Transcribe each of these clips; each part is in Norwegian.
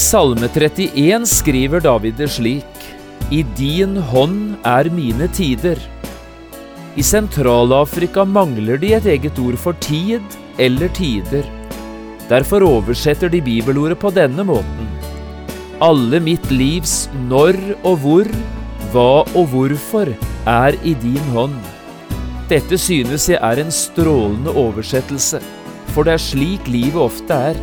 Salme 31 skriver David det slik I din hånd er mine tider. I Sentral-Afrika mangler de et eget ord for tid eller tider. Derfor oversetter de bibelordet på denne måten. Alle mitt livs når og hvor, hva og hvorfor, er i din hånd. Dette synes jeg er en strålende oversettelse, for det er slik livet ofte er.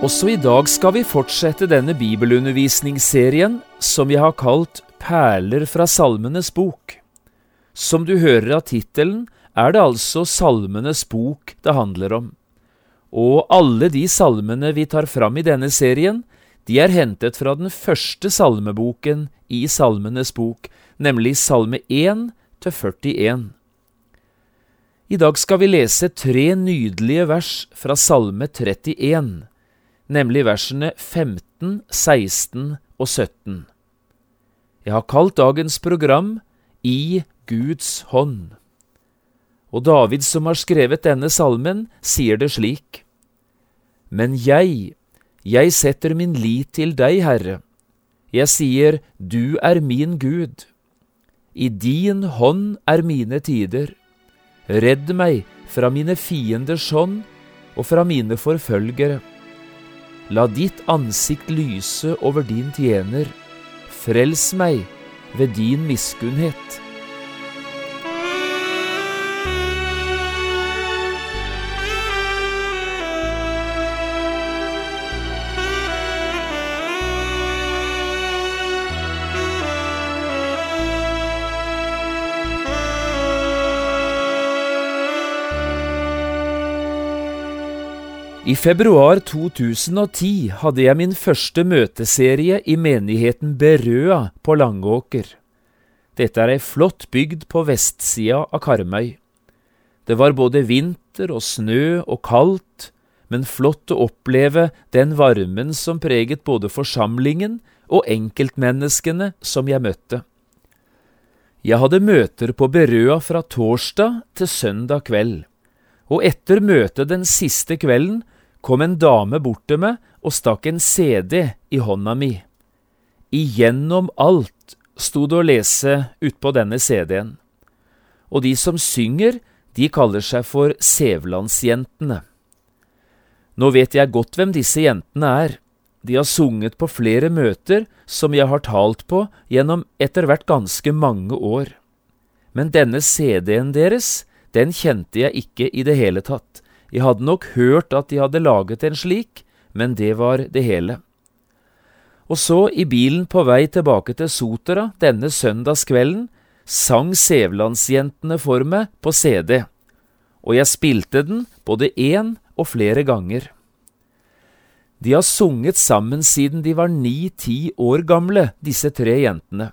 Også i dag skal vi fortsette denne bibelundervisningsserien som vi har kalt Perler fra Salmenes bok. Som du hører av tittelen, er det altså Salmenes bok det handler om. Og alle de salmene vi tar fram i denne serien, de er hentet fra den første salmeboken i Salmenes bok, nemlig Salme 1 til 41. I dag skal vi lese tre nydelige vers fra Salme 31 nemlig versene 15, 16 og 17. Jeg har kalt dagens program I Guds hånd. Og David, som har skrevet denne salmen, sier det slik. Men jeg, jeg setter min lit til deg, Herre. Jeg sier, du er min Gud. I din hånd er mine tider. Redd meg fra mine fienders hånd og fra mine forfølgere. La ditt ansikt lyse over din tjener. Frels meg ved din miskunnhet. I februar 2010 hadde jeg min første møteserie i menigheten Berøa på Langåker. Dette er ei flott bygd på vestsida av Karmøy. Det var både vinter og snø og kaldt, men flott å oppleve den varmen som preget både forsamlingen og enkeltmenneskene som jeg møtte. Jeg hadde møter på Berøa fra torsdag til søndag kveld, og etter møtet den siste kvelden kom en dame bort til meg og stakk en CD i hånda mi. Igjennom alt sto det å lese utpå denne CD-en. Og de som synger, de kaller seg for Sævlandsjentene. Nå vet jeg godt hvem disse jentene er. De har sunget på flere møter som jeg har talt på gjennom etter hvert ganske mange år. Men denne CD-en deres, den kjente jeg ikke i det hele tatt. Jeg hadde nok hørt at de hadde laget en slik, men det var det hele. Og så, i bilen på vei tilbake til Sotra denne søndagskvelden, sang Sævlandsjentene for meg på CD, og jeg spilte den både én og flere ganger. De har sunget sammen siden de var ni–ti år gamle, disse tre jentene.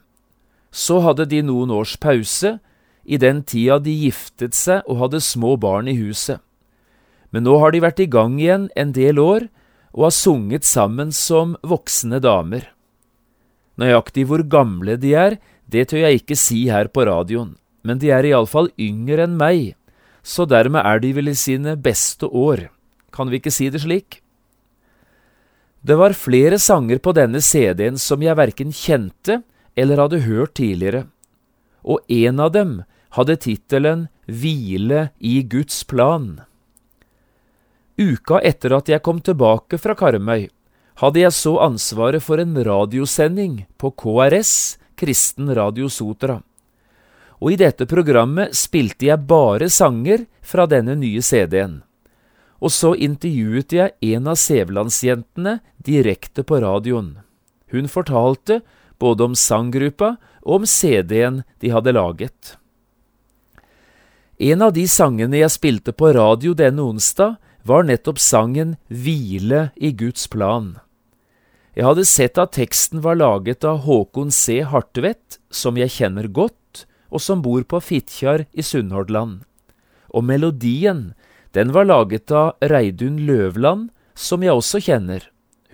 Så hadde de noen års pause, i den tida de giftet seg og hadde små barn i huset men nå har de vært i gang igjen en del år og har sunget sammen som voksne damer. Nøyaktig hvor gamle de er, det tør jeg ikke si her på radioen, men de er iallfall yngre enn meg, så dermed er de vel i sine beste år, kan vi ikke si det slik? Det var flere sanger på denne CD-en som jeg verken kjente eller hadde hørt tidligere, og en av dem hadde tittelen Hvile i Guds plan. Uka etter at jeg kom tilbake fra Karmøy, hadde jeg så ansvaret for en radiosending på KRS, Kristen Radio Sotra. Og i dette programmet spilte jeg bare sanger fra denne nye CD-en. og så intervjuet jeg en av Sævlandsjentene direkte på radioen. Hun fortalte både om sanggruppa og om CD-en de hadde laget. En av de sangene jeg spilte på radio denne onsdag, var nettopp sangen Hvile i Guds plan. Jeg hadde sett at teksten var laget av Håkon C. Hartvedt, som jeg kjenner godt, og som bor på Fitjar i Sunnhordland. Og melodien, den var laget av Reidun Løvland, som jeg også kjenner.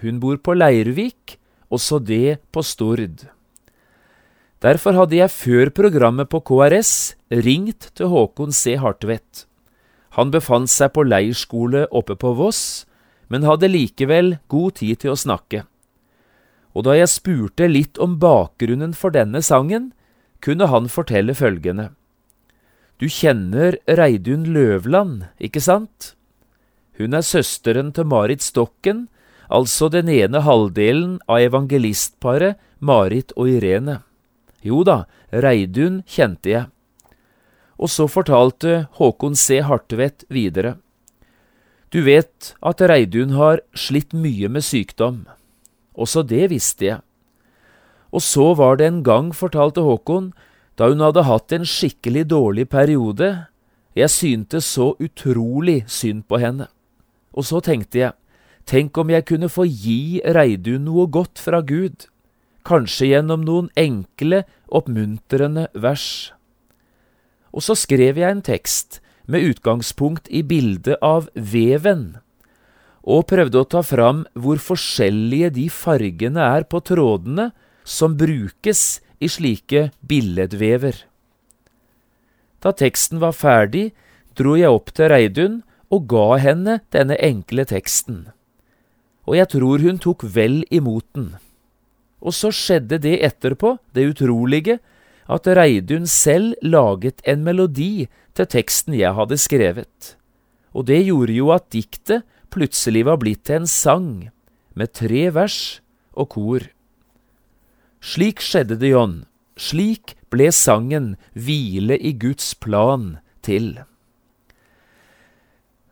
Hun bor på Leirvik, også det på Stord. Derfor hadde jeg før programmet på KRS ringt til Håkon C. Hartvedt. Han befant seg på leirskole oppe på Voss, men hadde likevel god tid til å snakke. Og da jeg spurte litt om bakgrunnen for denne sangen, kunne han fortelle følgende. Du kjenner Reidun Løvland, ikke sant? Hun er søsteren til Marit Stokken, altså den ene halvdelen av evangelistparet Marit og Irene. Jo da, Reidun kjente jeg. Og så fortalte Håkon C. Hartvedt videre. Du vet at Reidun har slitt mye med sykdom. Også det visste jeg. Og så var det en gang, fortalte Håkon, da hun hadde hatt en skikkelig dårlig periode. Jeg syntes så utrolig synd på henne. Og så tenkte jeg, tenk om jeg kunne få gi Reidun noe godt fra Gud kanskje gjennom noen enkle, oppmuntrende vers. Og så skrev jeg en tekst med utgangspunkt i bildet av veven, og prøvde å ta fram hvor forskjellige de fargene er på trådene som brukes i slike billedvever. Da teksten var ferdig, dro jeg opp til Reidun og ga henne denne enkle teksten, og jeg tror hun tok vel imot den. Og så skjedde det etterpå, det utrolige, at Reidun selv laget en melodi til teksten jeg hadde skrevet. Og det gjorde jo at diktet plutselig var blitt til en sang, med tre vers og kor. Slik skjedde det, John. Slik ble sangen Hvile i Guds plan til.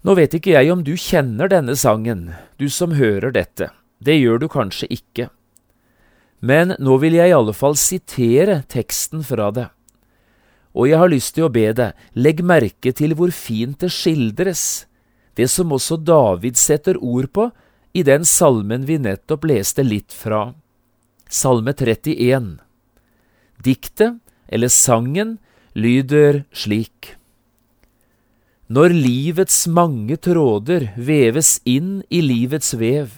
Nå vet ikke jeg om du kjenner denne sangen, du som hører dette. Det gjør du kanskje ikke. Men nå vil jeg i alle fall sitere teksten fra det. Og jeg har lyst til å be deg, legg merke til hvor fint det skildres, det som også David setter ord på i den salmen vi nettopp leste litt fra. Salme 31. Diktet, eller sangen, lyder slik. Når livets mange tråder veves inn i livets vev,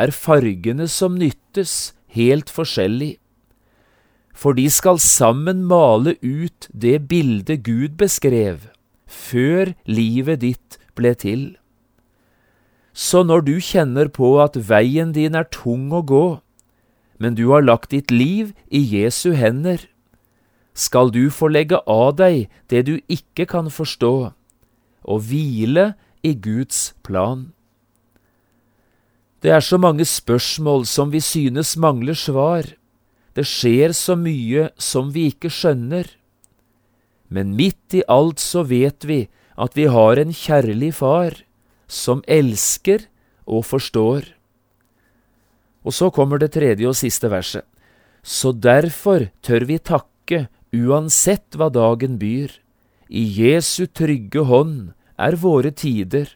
er fargene som nyttes, helt forskjellig, for de skal sammen male ut det bildet Gud beskrev før livet ditt ble til. Så når du kjenner på at veien din er tung å gå, men du har lagt ditt liv i Jesu hender, skal du få legge av deg det du ikke kan forstå, og hvile i Guds plan. Det er så mange spørsmål som vi synes mangler svar. Det skjer så mye som vi ikke skjønner. Men midt i alt så vet vi at vi har en kjærlig far, som elsker og forstår. Og så kommer det tredje og siste verset. Så derfor tør vi takke uansett hva dagen byr. I Jesu trygge hånd er våre tider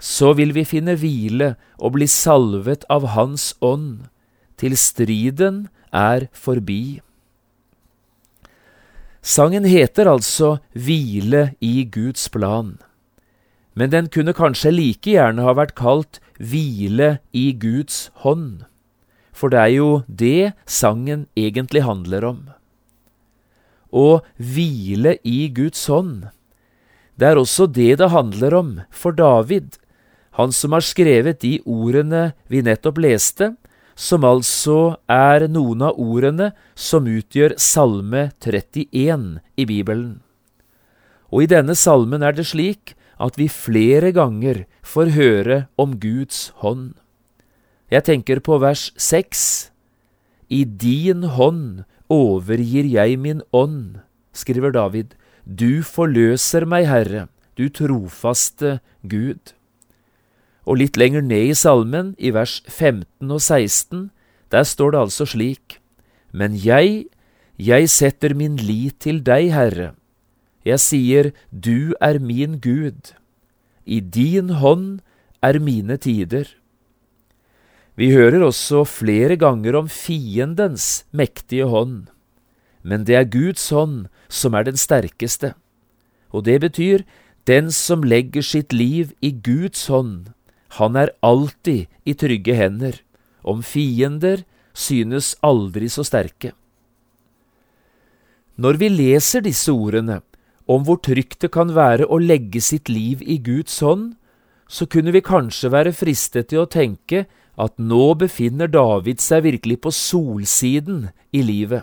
så vil vi finne hvile og bli salvet av Hans ånd, til striden er forbi. Sangen heter altså Hvile i Guds plan, men den kunne kanskje like gjerne ha vært kalt Hvile i Guds hånd, for det er jo det sangen egentlig handler om. Å hvile i Guds hånd, det er også det det handler om for David han som har skrevet de ordene vi nettopp leste, som altså er noen av ordene som utgjør Salme 31 i Bibelen. Og i denne salmen er det slik at vi flere ganger får høre om Guds hånd. Jeg tenker på vers 6. I din hånd overgir jeg min ånd, skriver David. Du forløser meg, Herre, du trofaste Gud. Og litt lenger ned i salmen, i vers 15 og 16, der står det altså slik:" Men jeg, jeg setter min lit til deg, Herre. Jeg sier, Du er min Gud. I din hånd er mine tider. Vi hører også flere ganger om fiendens mektige hånd, men det er Guds hånd som er den sterkeste, og det betyr den som legger sitt liv i Guds hånd, han er alltid i trygge hender, om fiender synes aldri så sterke. Når vi leser disse ordene om hvor trygt det kan være å legge sitt liv i Guds hånd, så kunne vi kanskje være fristet til å tenke at nå befinner David seg virkelig på solsiden i livet.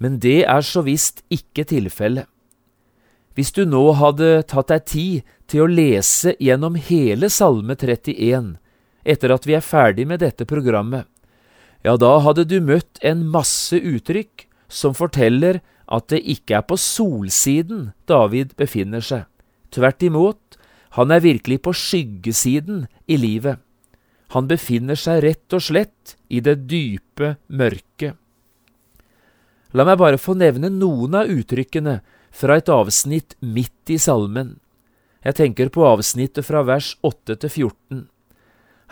Men det er så visst ikke tilfellet. Hvis du nå hadde tatt deg tid til å lese gjennom hele Salme 31 etter at vi er ferdig med dette programmet, ja, da hadde du møtt en masse uttrykk som forteller at det ikke er på solsiden David befinner seg. Tvert imot, han er virkelig på skyggesiden i livet. Han befinner seg rett og slett i det dype mørket. La meg bare få nevne noen av uttrykkene fra et avsnitt midt i salmen. Jeg tenker på avsnittet fra vers 8 til 14.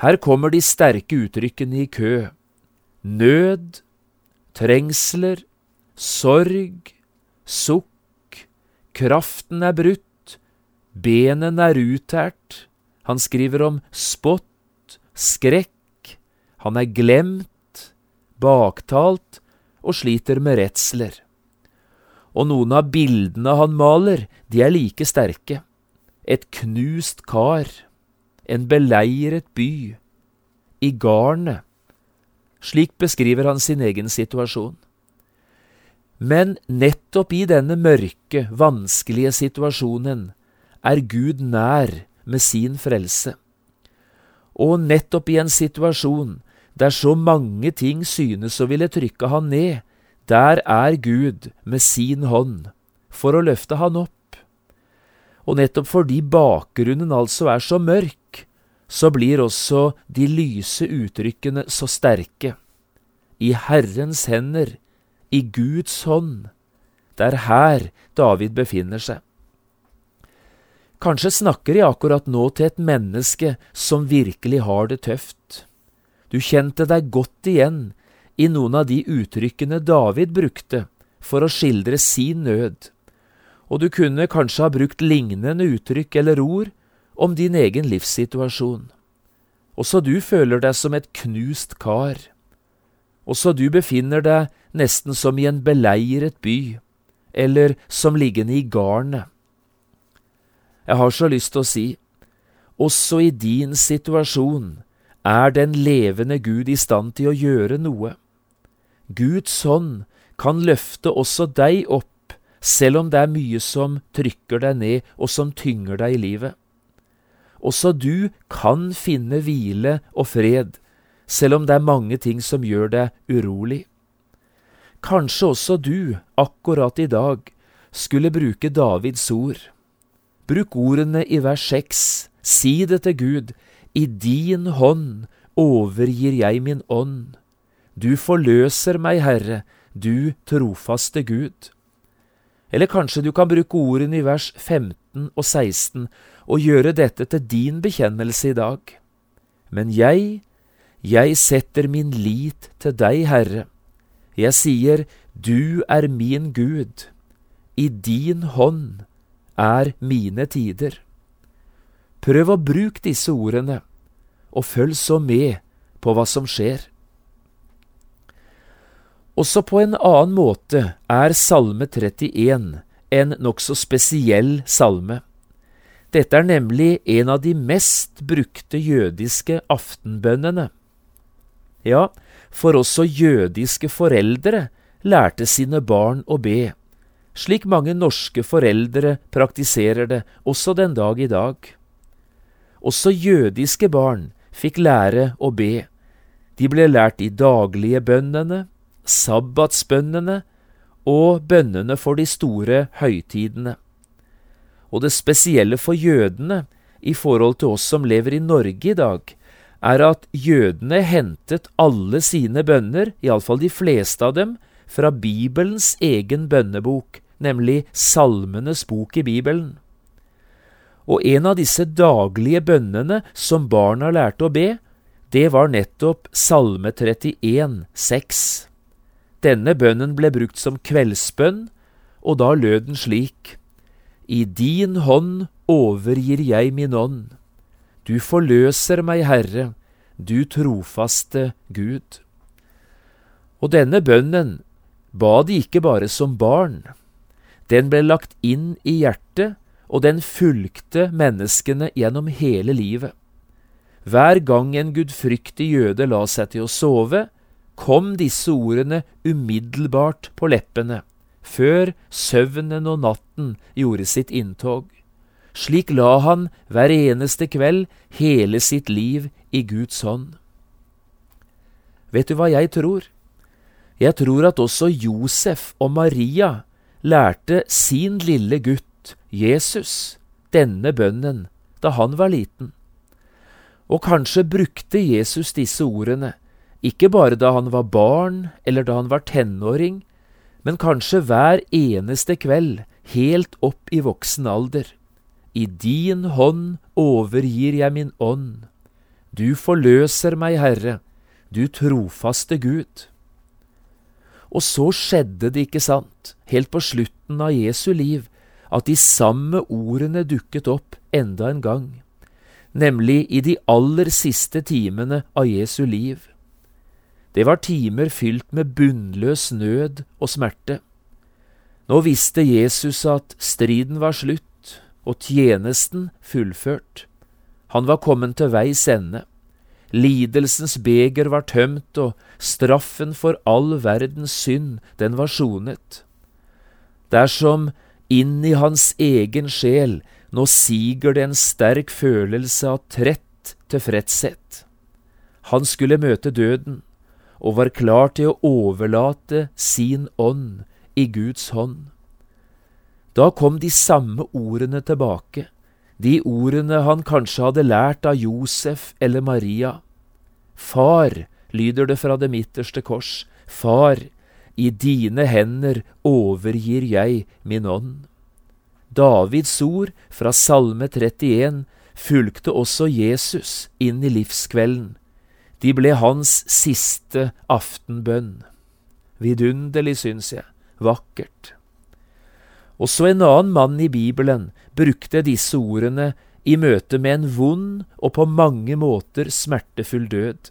Her kommer de sterke uttrykkene i kø. Nød, trengsler, sorg, sukk, kraften er brutt, benene er uttært. Han skriver om spott, skrekk, han er glemt, baktalt og sliter med redsler. Og noen av bildene han maler, de er like sterke. Et knust kar, en beleiret by, i garnet. Slik beskriver han sin egen situasjon. Men nettopp i denne mørke, vanskelige situasjonen er Gud nær med sin frelse. Og nettopp i en situasjon der så mange ting synes å ville trykke han ned, der er Gud med sin hånd for å løfte han opp. Og nettopp fordi bakgrunnen altså er så mørk, så blir også de lyse uttrykkene så sterke. I Herrens hender, i Guds hånd, det er her David befinner seg. Kanskje snakker jeg akkurat nå til et menneske som virkelig har det tøft. Du kjente deg godt igjen i noen av de uttrykkene David brukte for å skildre sin nød, og du kunne kanskje ha brukt lignende uttrykk eller ord om din egen livssituasjon. Også du føler deg som et knust kar. Også du befinner deg nesten som i en beleiret by, eller som liggende i garnet. Jeg har så lyst til å si, også i din situasjon er den levende Gud i stand til å gjøre noe. Guds hånd kan løfte også deg opp, selv om det er mye som trykker deg ned og som tynger deg i livet. Også du kan finne hvile og fred, selv om det er mange ting som gjør deg urolig. Kanskje også du, akkurat i dag, skulle bruke Davids ord. Bruk ordene i vers seks, si det til Gud, i din hånd overgir jeg min ånd. Du forløser meg, Herre, du trofaste Gud. Eller kanskje du kan bruke ordene i vers 15 og 16 og gjøre dette til din bekjennelse i dag. Men jeg, jeg setter min lit til deg, Herre. Jeg sier, du er min Gud. I din hånd er mine tider. Prøv å bruke disse ordene, og følg så med på hva som skjer. Også på en annen måte er Salme 31 en nokså spesiell salme. Dette er nemlig en av de mest brukte jødiske aftenbønnene. Ja, for også jødiske foreldre lærte sine barn å be slik mange norske foreldre praktiserer det også den dag i dag. Også jødiske barn fikk lære å be. De ble lært de daglige bønnene, sabbatsbønnene og bønnene for de store høytidene. Og det spesielle for jødene, i forhold til oss som lever i Norge i dag, er at jødene hentet alle sine bønner, iallfall de fleste av dem, fra Bibelens egen bønnebok, nemlig Salmenes bok i Bibelen. Og en av disse daglige bønnene som barna lærte å be, det var nettopp Salme 31, 6. Denne bønnen ble brukt som kveldsbønn, og da lød den slik. I din hånd overgir jeg min ånd. Du forløser meg, Herre, du trofaste Gud. Og denne bønnen ba de ikke bare som barn. Den ble lagt inn i hjertet, og den fulgte menneskene gjennom hele livet. Hver gang en gudfryktig jøde la seg til å sove, kom disse ordene umiddelbart på leppene, før søvnen og natten gjorde sitt inntog. Slik la han hver eneste kveld hele sitt liv i Guds hånd. Vet du hva jeg tror? Jeg tror at også Josef og Maria lærte sin lille gutt, Jesus, denne bønnen da han var liten. Og kanskje brukte Jesus disse ordene, ikke bare da han var barn eller da han var tenåring, men kanskje hver eneste kveld helt opp i voksen alder. I din hånd overgir jeg min ånd. Du forløser meg, Herre, du trofaste Gud. Og så skjedde det, ikke sant, helt på slutten av Jesu liv, at de samme ordene dukket opp enda en gang nemlig i de aller siste timene av Jesu liv. Det var timer fylt med bunnløs nød og smerte. Nå visste Jesus at striden var slutt og tjenesten fullført. Han var kommet til veis ende. Lidelsens beger var tømt, og straffen for all verdens synd, den var sonet. Dersom inn i hans egen sjel nå siger det en sterk følelse av trett tilfredshet. Han skulle møte døden, og var klar til å overlate sin ånd i Guds hånd. Da kom de samme ordene tilbake, de ordene han kanskje hadde lært av Josef eller Maria. Far, lyder det fra det midterste kors, far, i dine hender overgir jeg min ånd. Davids ord fra Salme 31 fulgte også Jesus inn i livskvelden. De ble hans siste aftenbønn. Vidunderlig, syns jeg. Vakkert. Også en annen mann i Bibelen brukte disse ordene i møte med en vond og på mange måter smertefull død.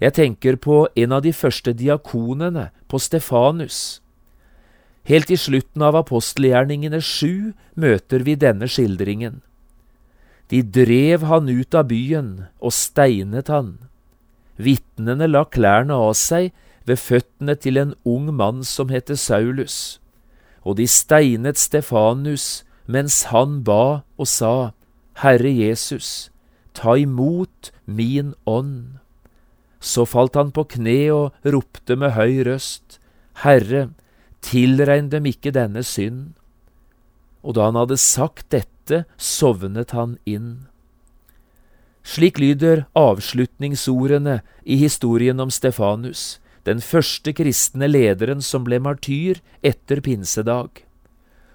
Jeg tenker på en av de første diakonene, på Stefanus. Helt i slutten av apostelgjerningene sju møter vi denne skildringen. De drev han ut av byen og steinet han. Vitnene la klærne av seg ved føttene til en ung mann som heter Saulus, og de steinet Stefanus mens han ba og sa, Herre Jesus, ta imot min ånd. Så falt han på kne og ropte med høy røst, Herre, tilregn dem ikke denne synd. Og da han hadde sagt dette, sovnet han inn. Slik lyder avslutningsordene i historien om Stefanus, den første kristne lederen som ble martyr etter pinsedag.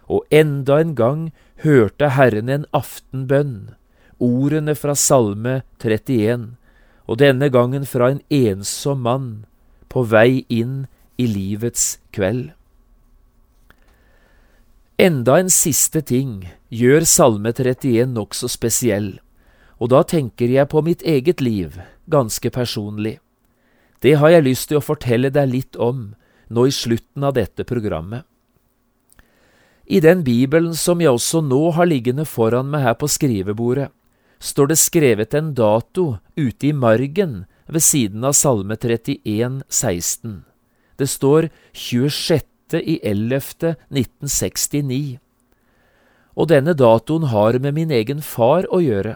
Og enda en gang hørte Herren en aftenbønn, ordene fra Salme 31, og denne gangen fra en ensom mann på vei inn i livets kveld. Enda en siste ting gjør Salme 31 nokså spesiell, og da tenker jeg på mitt eget liv, ganske personlig. Det har jeg lyst til å fortelle deg litt om nå i slutten av dette programmet. I den Bibelen som jeg også nå har liggende foran meg her på skrivebordet, står det skrevet en dato ute i margen ved siden av Salme 31, 16. Det står 26 i 11. 1969. Og denne datoen har med min egen far å gjøre.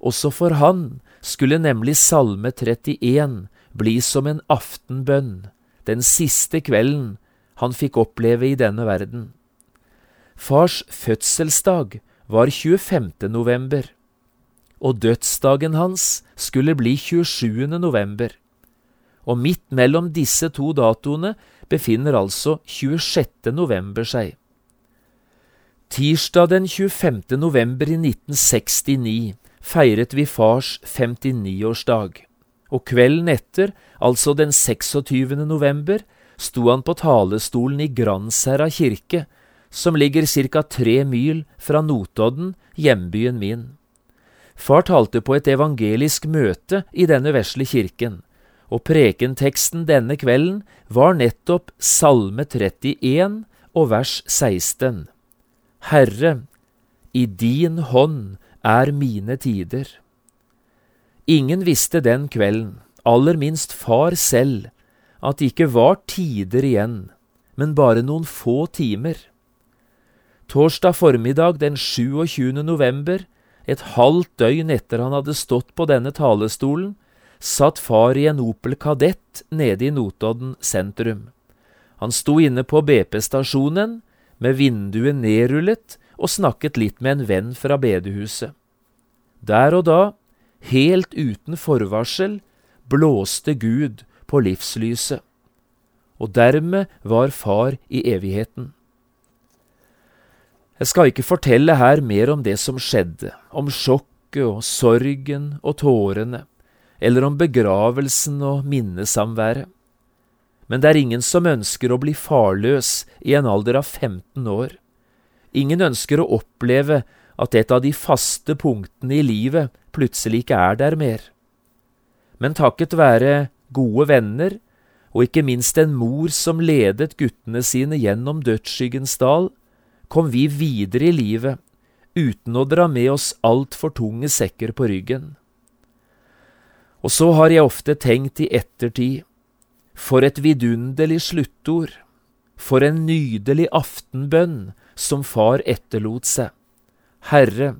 Også for han skulle nemlig Salme 31 bli som en aftenbønn, den siste kvelden han fikk oppleve i denne verden. Fars fødselsdag var 25. november, og dødsdagen hans skulle bli 27. november. Og midt mellom disse to datoene befinner altså 26. november seg. Tirsdag den 25. november i 1969 feiret vi fars 59-årsdag, og kvelden etter, altså den 26. november, sto han på talestolen i Gransherra kirke, som ligger ca. tre mil fra Notodden, hjembyen min. Far talte på et evangelisk møte i denne vesle kirken, og prekenteksten denne kvelden var nettopp Salme 31 og vers 16. Herre, i din hånd er mine tider. Ingen visste den kvelden, aller minst far selv, at det ikke var tider igjen, men bare noen få timer. Torsdag formiddag den 27. november, et halvt døgn etter han hadde stått på denne talestolen, satt far i en Opel Kadett nede i Notodden sentrum. Han sto inne på BP-stasjonen med vinduet nedrullet og snakket litt med en venn fra bedehuset. Der og da, helt uten forvarsel, blåste Gud på livslyset, og dermed var far i evigheten. Jeg skal ikke fortelle her mer om det som skjedde, om sjokket og sorgen og tårene, eller om begravelsen og minnesamværet. Men det er ingen som ønsker å bli farløs i en alder av 15 år. Ingen ønsker å oppleve at et av de faste punktene i livet plutselig ikke er der mer. Men takket være gode venner, og ikke minst en mor som ledet guttene sine gjennom dødsskyggens dal, kom vi videre i livet uten å dra med oss altfor tunge sekker på ryggen. Og så har jeg ofte tenkt i ettertid, for et vidunderlig sluttord, for en nydelig aftenbønn som far etterlot seg. Herre,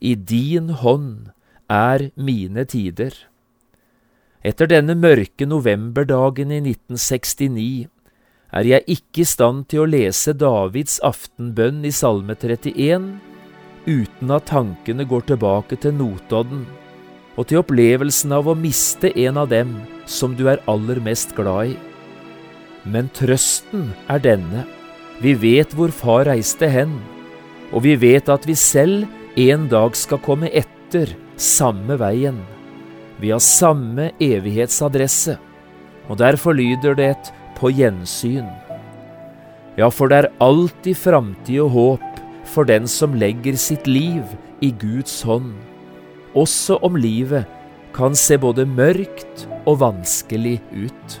i din hånd er mine tider. Etter denne mørke novemberdagen i 1969 er jeg ikke i stand til å lese Davids aftenbønn i Salme 31 uten at tankene går tilbake til Notodden og til opplevelsen av å miste en av dem som du er aller mest glad i. Men trøsten er denne. Vi vet hvor far reiste hen, og vi vet at vi selv en dag skal komme etter samme veien. Vi har samme evighetsadresse, og derfor lyder det et på gjensyn. Ja, for det er alltid framtid og håp for den som legger sitt liv i Guds hånd, også om livet kan se både mørkt og vanskelig ut.